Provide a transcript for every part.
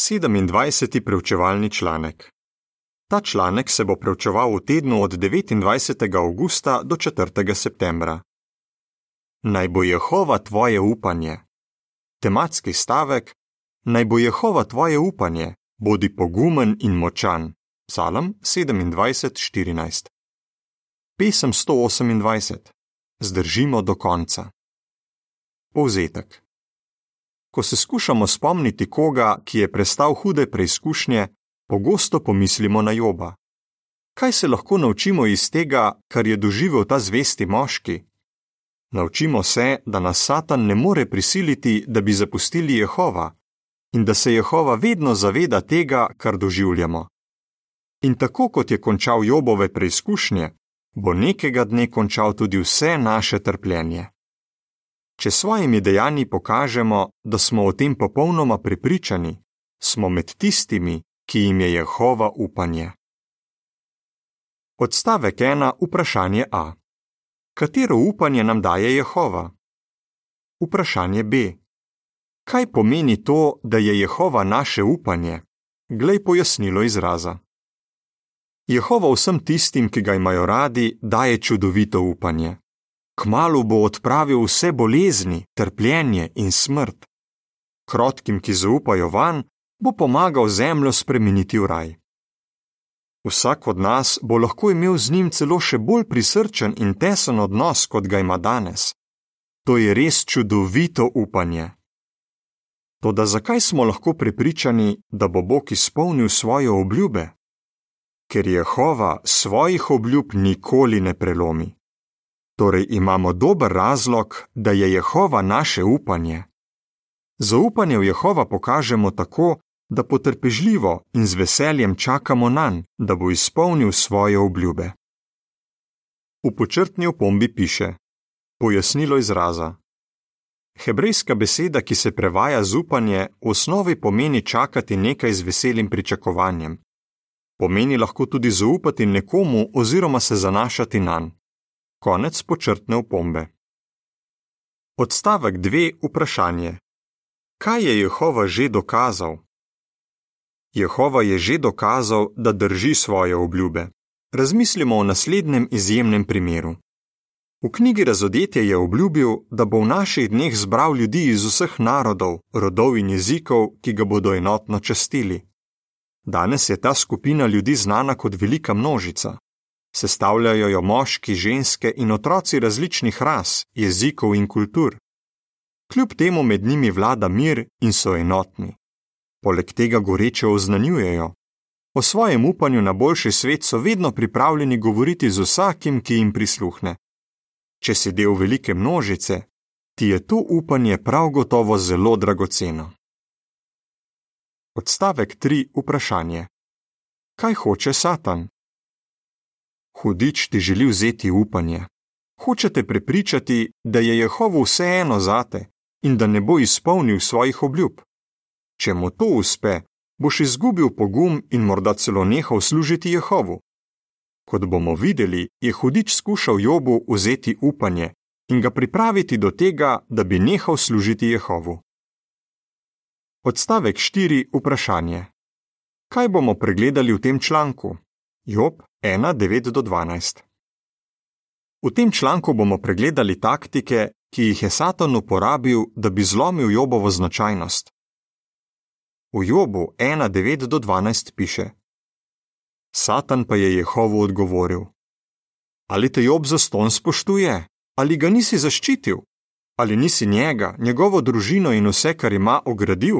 27. preučevalni članek. Ta članek se bo preučeval v tednu od 29. augusta do 4. septembra. Naj bo Jehova tvoje upanje. Tematski stavek: Naj bo Jehova tvoje upanje, bodi pogumen in močan. Psalm 27:14. Pesem 128. Zdržimo do konca. Povzetek. Ko se skušamo spomniti koga, ki je prestal hude preizkušnje, pogosto pomislimo na Joba. Kaj se lahko naučimo iz tega, kar je doživel ta zvesti moški? Naučimo se, da nas Satan ne more prisiliti, da bi zapustili Jehova in da se Jehova vedno zaveda tega, kar doživljamo. In tako kot je končal Jobove preizkušnje, bo nekega dne končal tudi vse naše trpljenje. Če svojimi dejanji pokažemo, da smo o tem popolnoma prepričani, smo med tistimi, ki jim je Jehova upanje. Odstavek 1. Vprašanje A. Katero upanje nam daje Jehova? Vprašanje B. Kaj pomeni to, da je Jehova naše upanje? Glej pojasnilo izraza. Jehova vsem tistim, ki ga imajo radi, daje čudovito upanje. Kmalu bo odpravil vse bolezni, trpljenje in smrt. Krotkim, ki zaupajo van, bo pomagal zemljo spremeniti v raj. Vsak od nas bo lahko imel z njim celo še bolj prisrčen in tesen odnos, kot ga ima danes. To je res čudovito upanje. Toda zakaj smo lahko prepričani, da bo Bog izpolnil svoje obljube? Ker Jehova svojih obljub nikoli ne prelomi. Torej imamo dober razlog, da je Jehova naše upanje. Zaupanje v Jehova pokažemo tako, da potrpežljivo in z veseljem čakamo na njega, da bo izpolnil svoje obljube. V počrtni opombi piše: Pojasnilo izraza. Hebrejska beseda, ki se prevaja z upanje, v osnovi pomeni čakati nekaj z veselim pričakovanjem. Pomeni lahko tudi zaupati nekomu oziroma se zanašati na njega. Konec počrtne opombe. Odstavek 2. Vprašanje. Kaj je Jehova že dokazal? Jehova je že dokazal, da drži svoje obljube. Razmislimo o naslednjem izjemnem primeru. V knjigi Razodetje je obljubil, da bo v naših dneh zbral ljudi iz vseh narodov, rodov in jezikov, ki ga bodo enotno častili. Danes je ta skupina ljudi znana kot velika množica. Sestavljajo jo moški, ženske in otroci različnih ras, jezikov in kultur. Kljub temu med njimi vlada mir in so enotni. Poleg tega goreče oznanjujejo. O svojem upanju na boljši svet so vedno pripravljeni govoriti z vsakim, ki jim prisluhne. Če si del velike množice, ti je to upanje prav gotovo zelo dragoceno. Odstavek 3. Vprašanje: Kaj hoče Satan? Hudič ti želi vzeti upanje. Hočete prepričati, da je Jehovo vseeno zate in da ne bo izpolnil svojih obljub. Če mu to uspe, boš izgubil pogum in morda celo nehal služiti Jehovu. Kot bomo videli, je hudič skušal Jobu vzeti upanje in ga pripraviti do tega, da bi nehal služiti Jehovu. Odstavek 4. Vprašanje. Kaj bomo pregledali v tem članku? Job 1:9-12. V tem članku bomo pregledali taktike, ki jih je Satan uporabil, da bi zlomil Jobovo značajnost. V Jobu 1:9-12 piše: Satan pa je Jehovu odgovoril: Ali te Job zaston spoštuje, ali ga nisi zaščitil, ali nisi njega, njegovo družino in vse, kar ima, ogradil?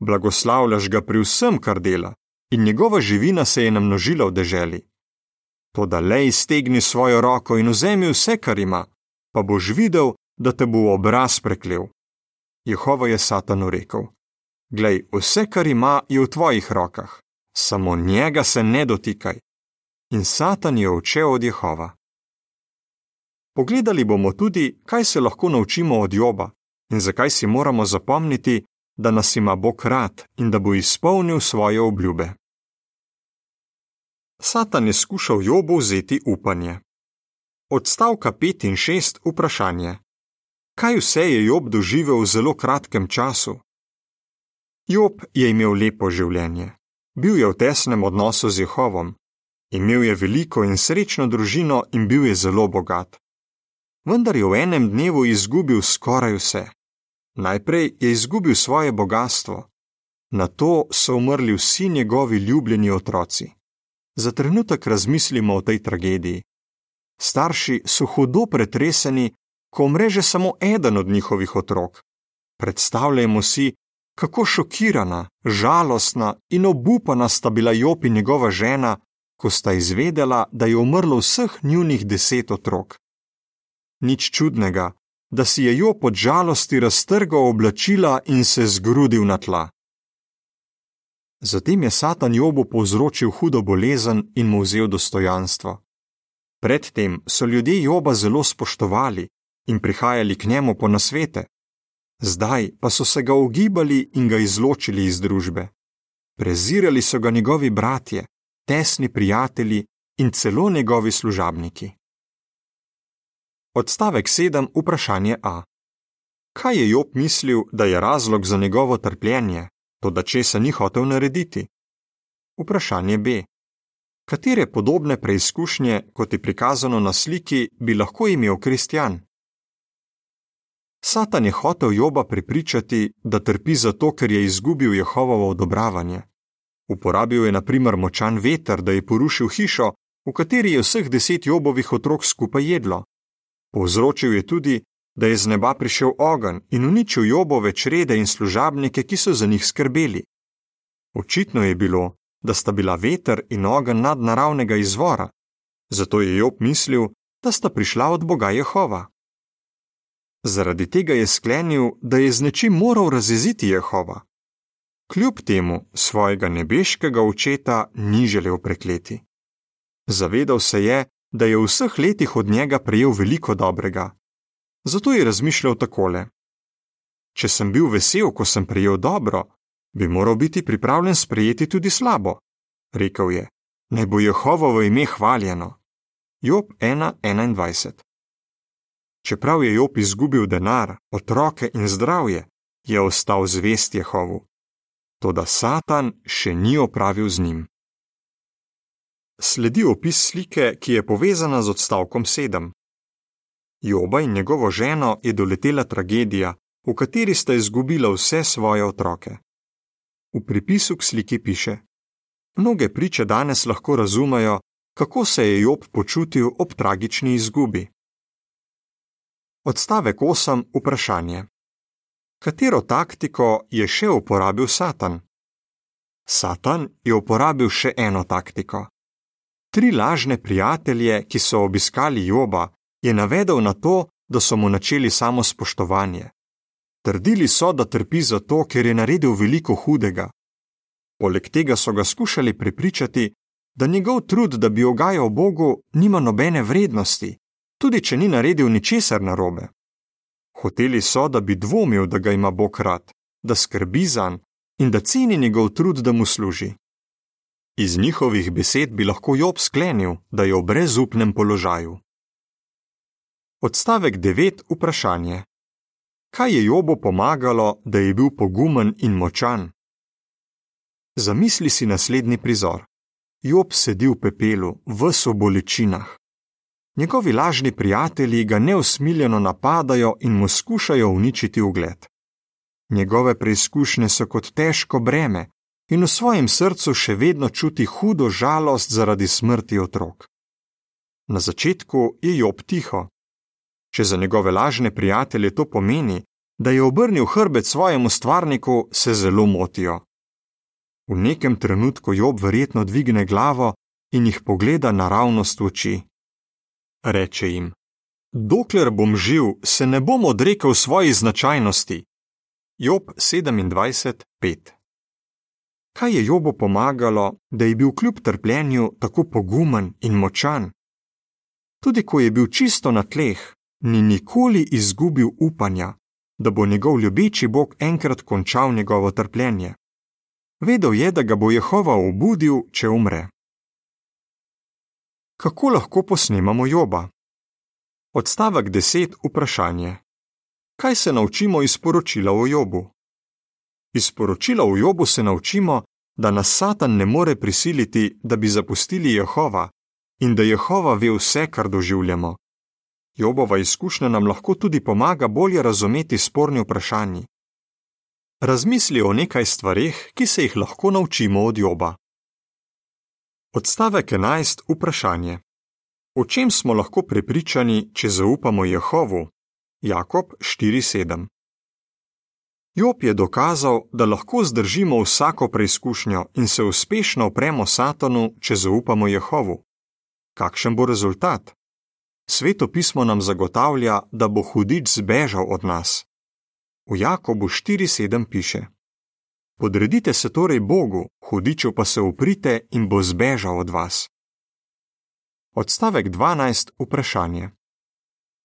Blagoslavljaš ga pri vsem, kar dela, in njegova živina se je namnožila v deželi. Toda le iztegni svojo roko in vzemi vse, kar ima, pa boš videl, da te bo obraz preklel. Jehova je Satanu rekel: Glej, vse, kar ima, je v tvojih rokah, samo njega se ne dotikaj. In Satan je odšel od Jehova. Pogledali bomo tudi, kaj se lahko naučimo od Joba in zakaj si moramo zapomniti, da nas ima Bog rad in da bo izpolnil svoje obljube. Satan je skušal Jobu vzeti upanje. Odstavka 5 in 6 vprašanje: Kaj vse je Job doživel v zelo kratkem času? Job je imel lepo življenje. Bil je v tesnem odnosu z Jehovom, imel je veliko in srečno družino in bil je zelo bogat. Vendar je v enem dnevu izgubil skoraj vse. Najprej je izgubil svoje bogatstvo, na to so umrli vsi njegovi ljubljeni otroci. Za trenutek razmislimo o tej tragediji. Starši so hudo pretreseni, ko umre že samo eden od njihovih otrok. Predstavljajmo si, kako šokirana, žalostna in obupana sta bila Job in njegova žena, ko sta izvedela, da je umrlo vseh njunih deset otrok. Nič čudnega, da si je Job od žalosti raztrgal oblačila in se zgrudil na tla. Zatem je Satan Jobu povzročil hudo bolezen in mu vzel dostojanstvo. Predtem so ljudje Joba zelo spoštovali in prihajali k njemu po nasvete, zdaj pa so se ga ogibali in ga izločili iz družbe. Prezirali so ga njegovi bratje, tesni prijatelji in celo njegovi služabniki. Odstavek 7. Vprašanje A. Kaj je Job mislil, da je razlog za njegovo trpljenje, to da česa ni hotel narediti? Vprašanje B. Katere podobne preizkušnje, kot je prikazano na sliki, bi lahko imel kristjan? Satan je hotel Joba prepričati, da trpi zato, ker je izgubil Jehovovo odobravanje. Uporabil je naprimer močan veter, da je porušil hišo, v kateri je vseh deset Jobovih otrok skupaj jedlo. Povzročil je tudi, da je z neba prišel ogenj in uničil Jobove črede in služabnike, ki so za njih skrbeli. Očitno je bilo, da sta bila veter in ogenj nadnaravnega izvora, zato je Job mislil, da sta prišla od Boga Jehova. Zaradi tega je sklenil, da je z nečim moral razjeziti Jehova. Kljub temu svojega nebeškega očeta ni želel prekleti. Zavedal se je, da je v vseh letih od njega prejel veliko dobrega. Zato je razmišljal takole: Če sem bil vesel, ko sem prejel dobro, bi moral biti pripravljen sprejeti tudi slabo. Rekel je: Naj bo Jehovovo ime hvaljeno. Job 1:21. Čeprav je Job izgubil denar, otroke in zdravje, je ostal zvest Jehovu. Toda Satan še ni opravil z njim. Sledi opis slike, ki je povezana z odstavkom 7. Joba in njegovo ženo je doletela tragedija, v kateri sta izgubila vse svoje otroke. V pripisu k sliki piše: Mnoge priče danes lahko razumejo, kako se je Job počutil ob tragični izgubi. Odstavek 8. Vprašanje: Katero taktiko je še uporabil Satan? Satan je uporabil še eno taktiko. Tri lažne prijatelje, ki so obiskali Joba, je navedel na to, da so mu načeli samo spoštovanje. Trdili so, da trpi zato, ker je naredil veliko hudega. Poleg tega so ga skušali prepričati, da njegov trud, da bi ogajal Bogu, nima nobene vrednosti, tudi če ni naredil ničesar narobe. Hoteli so, da bi dvomil, da ga ima Bog rad, da skrbi zanj in da ceni njegov trud, da mu služi. Iz njihovih besed bi lahko Job sklenil, da je v brezupnem položaju. Odstavek 9. Vprašanje: Kaj je Jobu pomagalo, da je bil pogumen in močan? Zamisli si naslednji prizor. Job sedi v pepelu, v so bolečinah. Njegovi lažni prijatelji ga neusmiljeno napadajo in mu skušajo uničiti ugled. Njegove preizkušnje so kot težko breme in v svojem srcu še vedno čuti hudo žalost zaradi smrti otrok. Na začetku je Job tiho. Če za njegove lažne prijatelje to pomeni, da je obrnil hrbet svojemu stvarniku, se zelo motijo. V nekem trenutku Job verjetno dvigne glavo in jih pogleda naravnost v oči. Reče jim: Dokler bom živ, se ne bom odrekel svoji značajnosti. Job 27:5 Kaj je Jobu pomagalo, da je bil kljub trpljenju tako pogumen in močan? Tudi ko je bil čisto na tleh, ni nikoli izgubil upanja, da bo njegov ljubeči Bog enkrat končal njegovo trpljenje. Vedel je, da ga bo Jehova obudil, če umre. Kako lahko posnemamo Joba? Odstavek 10. Vprašanje: Kaj se naučimo iz poročila o Jobu? Iz poročila v Jobu se naučimo, da nas Satan ne more prisiliti, da bi zapustili Jehova in da Jehova ve vse, kar doživljamo. Jobova izkušnja nam lahko tudi pomaga bolje razumeti sporni vprašanji. Razmisli o nekaj stvarih, ki se jih lahko naučimo od Joba. Odstavek 11. Vprašanje. O čem smo lahko prepričani, če zaupamo Jehovu? Jakob 4:7. Job je dokazal, da lahko zdržimo vsako preizkušnjo in se uspešno opremo Satanu, če zaupamo Jehovu. Kakšen bo rezultat? Sveto pismo nam zagotavlja, da bo hudič zbežal od nas. V Jakobu 4:7 piše: Podredite se torej Bogu, hudiču pa se uprite in bo zbežal od vas. Odstavek 12. Vprašanje.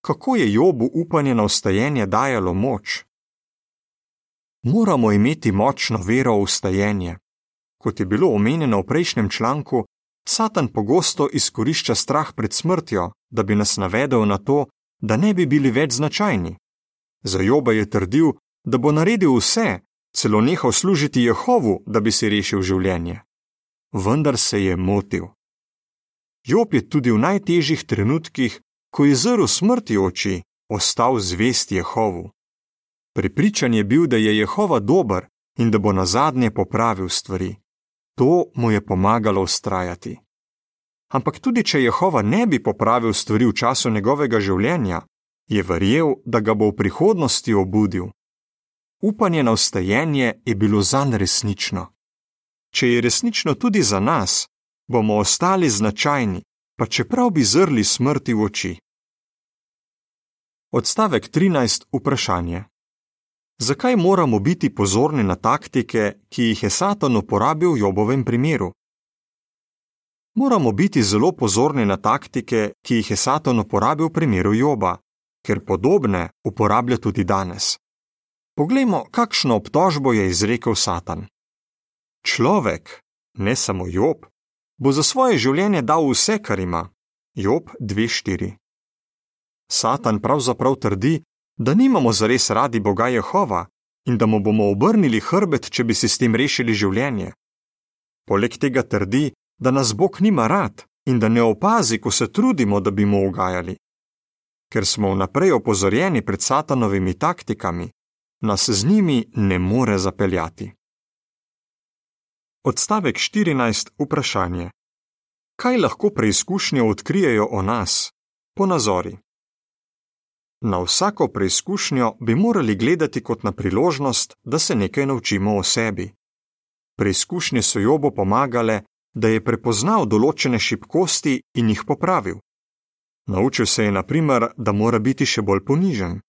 Kako je Jobu upanje na ustajenje dajalo moč? Moramo imeti močno vero v ustajenje. Kot je bilo omenjeno v prejšnjem članku, Satan pogosto izkorišča strah pred smrtjo, da bi nas navedel na to, da ne bi bili več značajni. Za Joba je trdil, da bo naredil vse, celo nehal služiti Jehovu, da bi si rešil življenje. Vendar se je motil. Job je tudi v najtežjih trenutkih, ko je zrl smrti oči, ostal zvest Jehovu. Pripričan je bil, da je Jehova dober in da bo na zadnje popravil stvari. To mu je pomagalo ustrajati. Ampak tudi če Jehova ne bi popravil stvari v času njegovega življenja, je verjel, da ga bo v prihodnosti obudil. Upanje na ustajenje je bilo zanj resnično. Če je resnično tudi za nas, bomo ostali značajni, pa čeprav bi zrli smrti v oči. Odstavek 13. Vprašanje. Zakaj moramo biti pozorni na taktike, ki jih je Satan uporabil v Jobovem primeru? Moramo biti zelo pozorni na taktike, ki jih je Satan uporabil v primeru Joba, ker podobne uporablja tudi danes. Poglejmo, kakšno obtožbo je izrekel Satan. Človek, ne samo Job, bo za svoje življenje dal vse, kar ima. Job 2:4. Satan pravzaprav trdi, da nimamo zares radi Boga Jehova in da mu bomo obrnili hrbet, če bi si s tem rešili življenje. Poleg tega trdi, da nas Bog nima rad in da ne opazi, ko se trudimo, da bi mu ugajali. Ker smo vnaprej opozorjeni pred satanovimi taktikami, nas z njimi ne more zapeljati. Odstavek 14. Vprašanje. Kaj lahko preizkušnje odkrijejo o nas? Ponazori. Na vsako preizkušnjo bi morali gledati kot na priložnost, da se nekaj naučimo o sebi. Preizkušnje so Jobo pomagale, da je prepoznal določene šibkosti in jih popravil. Naučil se je, na primer, da mora biti še bolj ponižen.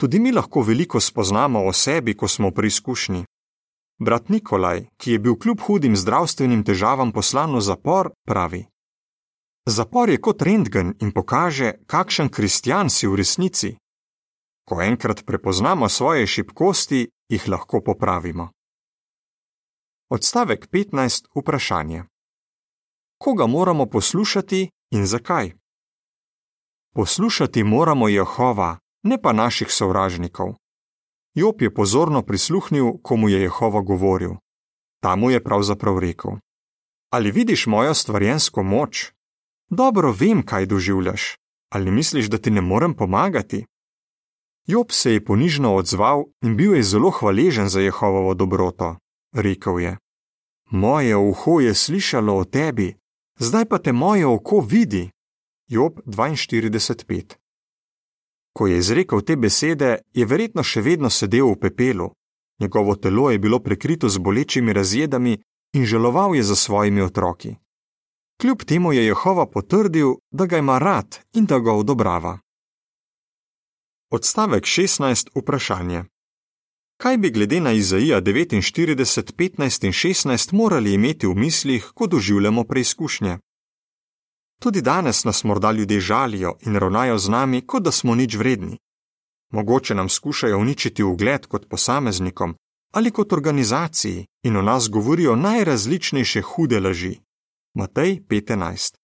Tudi mi lahko veliko spoznamo o sebi, ko smo pri izkušnji. Brat Nikolaj, ki je bil kljub hudim zdravstvenim težavam poslan v zapor, pravi: Zapor je kot rentgen in pokaže, kakšen kristjan si v resnici. Ko enkrat prepoznamo svoje šibkosti, jih lahko popravimo. Odstavek 15. Vprašanje. Koga moramo poslušati in zakaj? Poslušati moramo Jehova, ne pa naših sovražnikov. Job je pozorno prisluhnil, ko mu je Jehova govoril. Ta mu je pravzaprav rekel: Ali vidiš mojo stvarjensko moč? Dobro vem, kaj doživljaš. Ali misliš, da ti ne morem pomagati? Job se je ponižno odzval in bil je zelo hvaležen za Jehovovo dobroto. Rekel je: Moje uho je slišalo o tebi, zdaj pa te moje oko vidi. Job 42:5 Ko je izrekel te besede, je verjetno še vedno sedel v pepelu. Njegovo telo je bilo prekrito z bolečimi razjedami in želoval je za svojimi otroki. Kljub temu je Jehova potrdil, da ga ima rad in da ga odobrava. Odstavek 16. Vprašanje. Kaj bi glede na Izaija 49, 15 in 16 morali imeti v mislih, ko doživljamo preizkušnje? Tudi danes nas morda ljudje žalijo in ravnajo z nami, kot da smo nič vredni. Mogoče nam skušajo uničiti ugled kot posameznikom ali kot organizaciji in o nas govorijo najrazličnejše hude laži. Matej 15.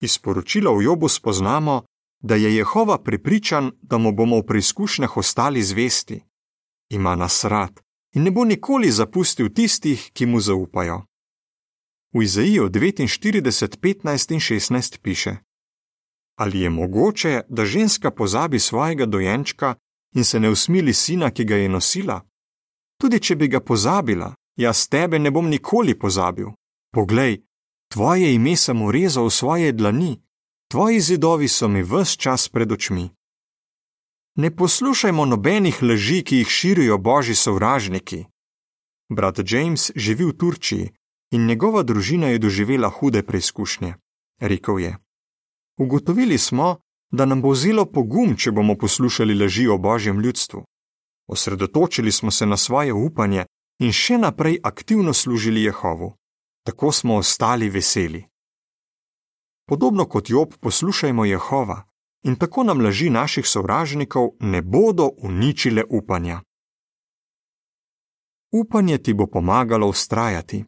Iz poročila v Jobu spoznamo, da je Jehova pripričan, da mu bomo v preizkušnjah ostali zvesti. Ima nas rad in ne bo nikoli zapustil tistih, ki mu zaupajo. V Izaiju 49, 15 in 16 piše: Ali je mogoče, da ženska pozabi svojega dojenčka in se ne usmili sina, ki ga je nosila? Tudi če bi ga pozabila, jaz tebe ne bom nikoli pozabil. Poglej, tvoje ime sem urezal v svoje dlani, tvoji zidovi so mi ves čas pred očmi. Ne poslušajmo nobenih laži, ki jih širijo božji sovražniki. Brat James živi v Turčiji in njegova družina je doživela hude preizkušnje. Rekel je: Ugotovili smo, da nam bo vzelo pogum, če bomo poslušali laži o božjem ljudstvu. Osredotočili smo se na svoje upanje in še naprej aktivno služili Jehovu. Tako smo ostali veseli. Podobno kot Job poslušajmo Jehova in tako nam laži naših sovražnikov ne bodo uničile upanja. Upanje ti bo pomagalo ustrajati.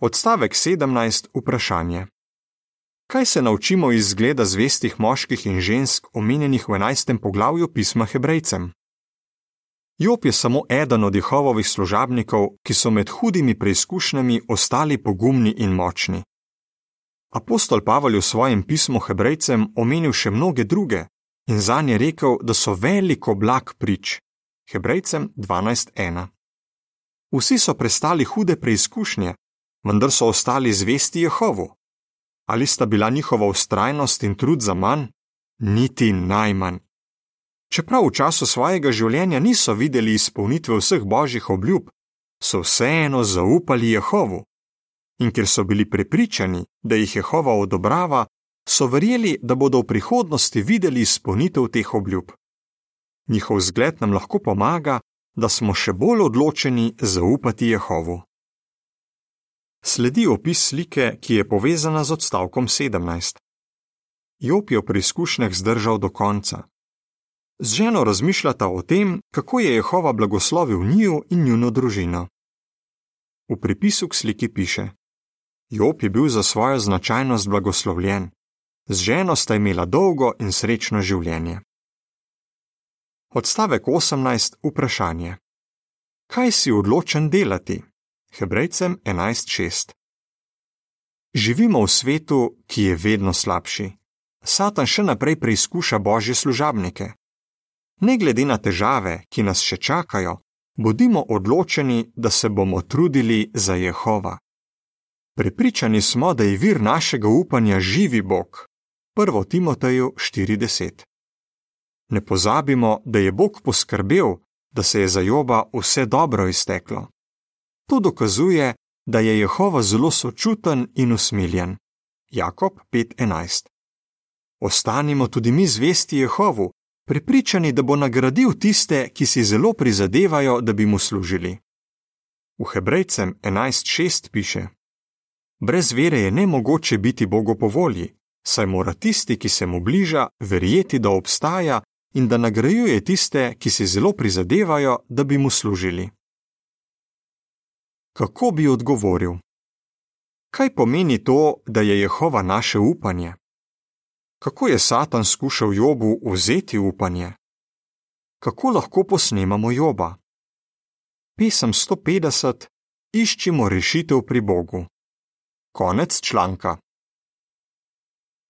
Odstavek 17. Vprašanje. Kaj se naučimo iz zgleda zvestih moških in žensk omenjenih v 11. poglavju pisma Hebrejcem? Job je samo eden od Jehovovih služabnikov, ki so med hudimi preizkušnjami ostali pogumni in močni. Apostol Pavel je v svojem pismu Hebrejcem omenil še mnoge druge in za nje rekel, da so veliko blag prič. Hebrejcem 12.1. Vsi so prestali hude preizkušnje, vendar so ostali zvesti Jehovu. Ali sta bila njihova ustrajnost in trud za manj? Niti najmanj. Čeprav v času svojega življenja niso videli izpolnitve vseh božjih obljub, so vseeno zaupali Jehovu. In ker so bili prepričani, da jih Jehova odobrava, so verjeli, da bodo v prihodnosti videli izpolnitev teh obljub. Njihov zgled nam lahko pomaga, da smo še bolj odločeni zaupati Jehovu. Sledi opis slike, ki je povezana z odstavkom 17. Job je v preizkušnjah zdržal do konca. Z ženo razmišljata o tem, kako je Jehova blagoslovil njiju in njuno družino. V pripisu k sliki piše: Job je bil za svojo značajnost blagoslovljen, z ženo sta imela dolgo in srečno življenje. Odstavek 18. Vprašanje: Kaj si odločen delati? Hebrejcem 11:6. Živimo v svetu, ki je vedno slabši. Satan še naprej preizkuša božje služabnike. Ne glede na težave, ki nas še čakajo, bodimo odločeni, da se bomo trudili za Jehova. Prepričani smo, da je vir našega upanja živi Bog. 1. Timoteju 4:10. Ne pozabimo, da je Bog poskrbel, da se je za Joba vse dobro izteklo. To dokazuje, da je Jehova zelo sočuten in usmiljen. Jakob 5:11. Ostanimo tudi mi zvesti Jehovu, prepričani, da bo nagradil tiste, ki si zelo prizadevajo, da bi mu služili. V Hebrejcem 11:6 piše: Brez vere je nemogoče biti Bogu po volji, saj mora tisti, ki se mu bliža, verjeti, da obstaja in da nagrajuje tiste, ki si zelo prizadevajo, da bi mu služili. Kako bi odgovoril? Kaj pomeni to, da je Jehova naše upanje? Kako je Satan skušal Jobu vzeti upanje? Kako lahko posnemamo Joba? Pesem 150: Iščimo rešitev pri Bogu. Konec članka.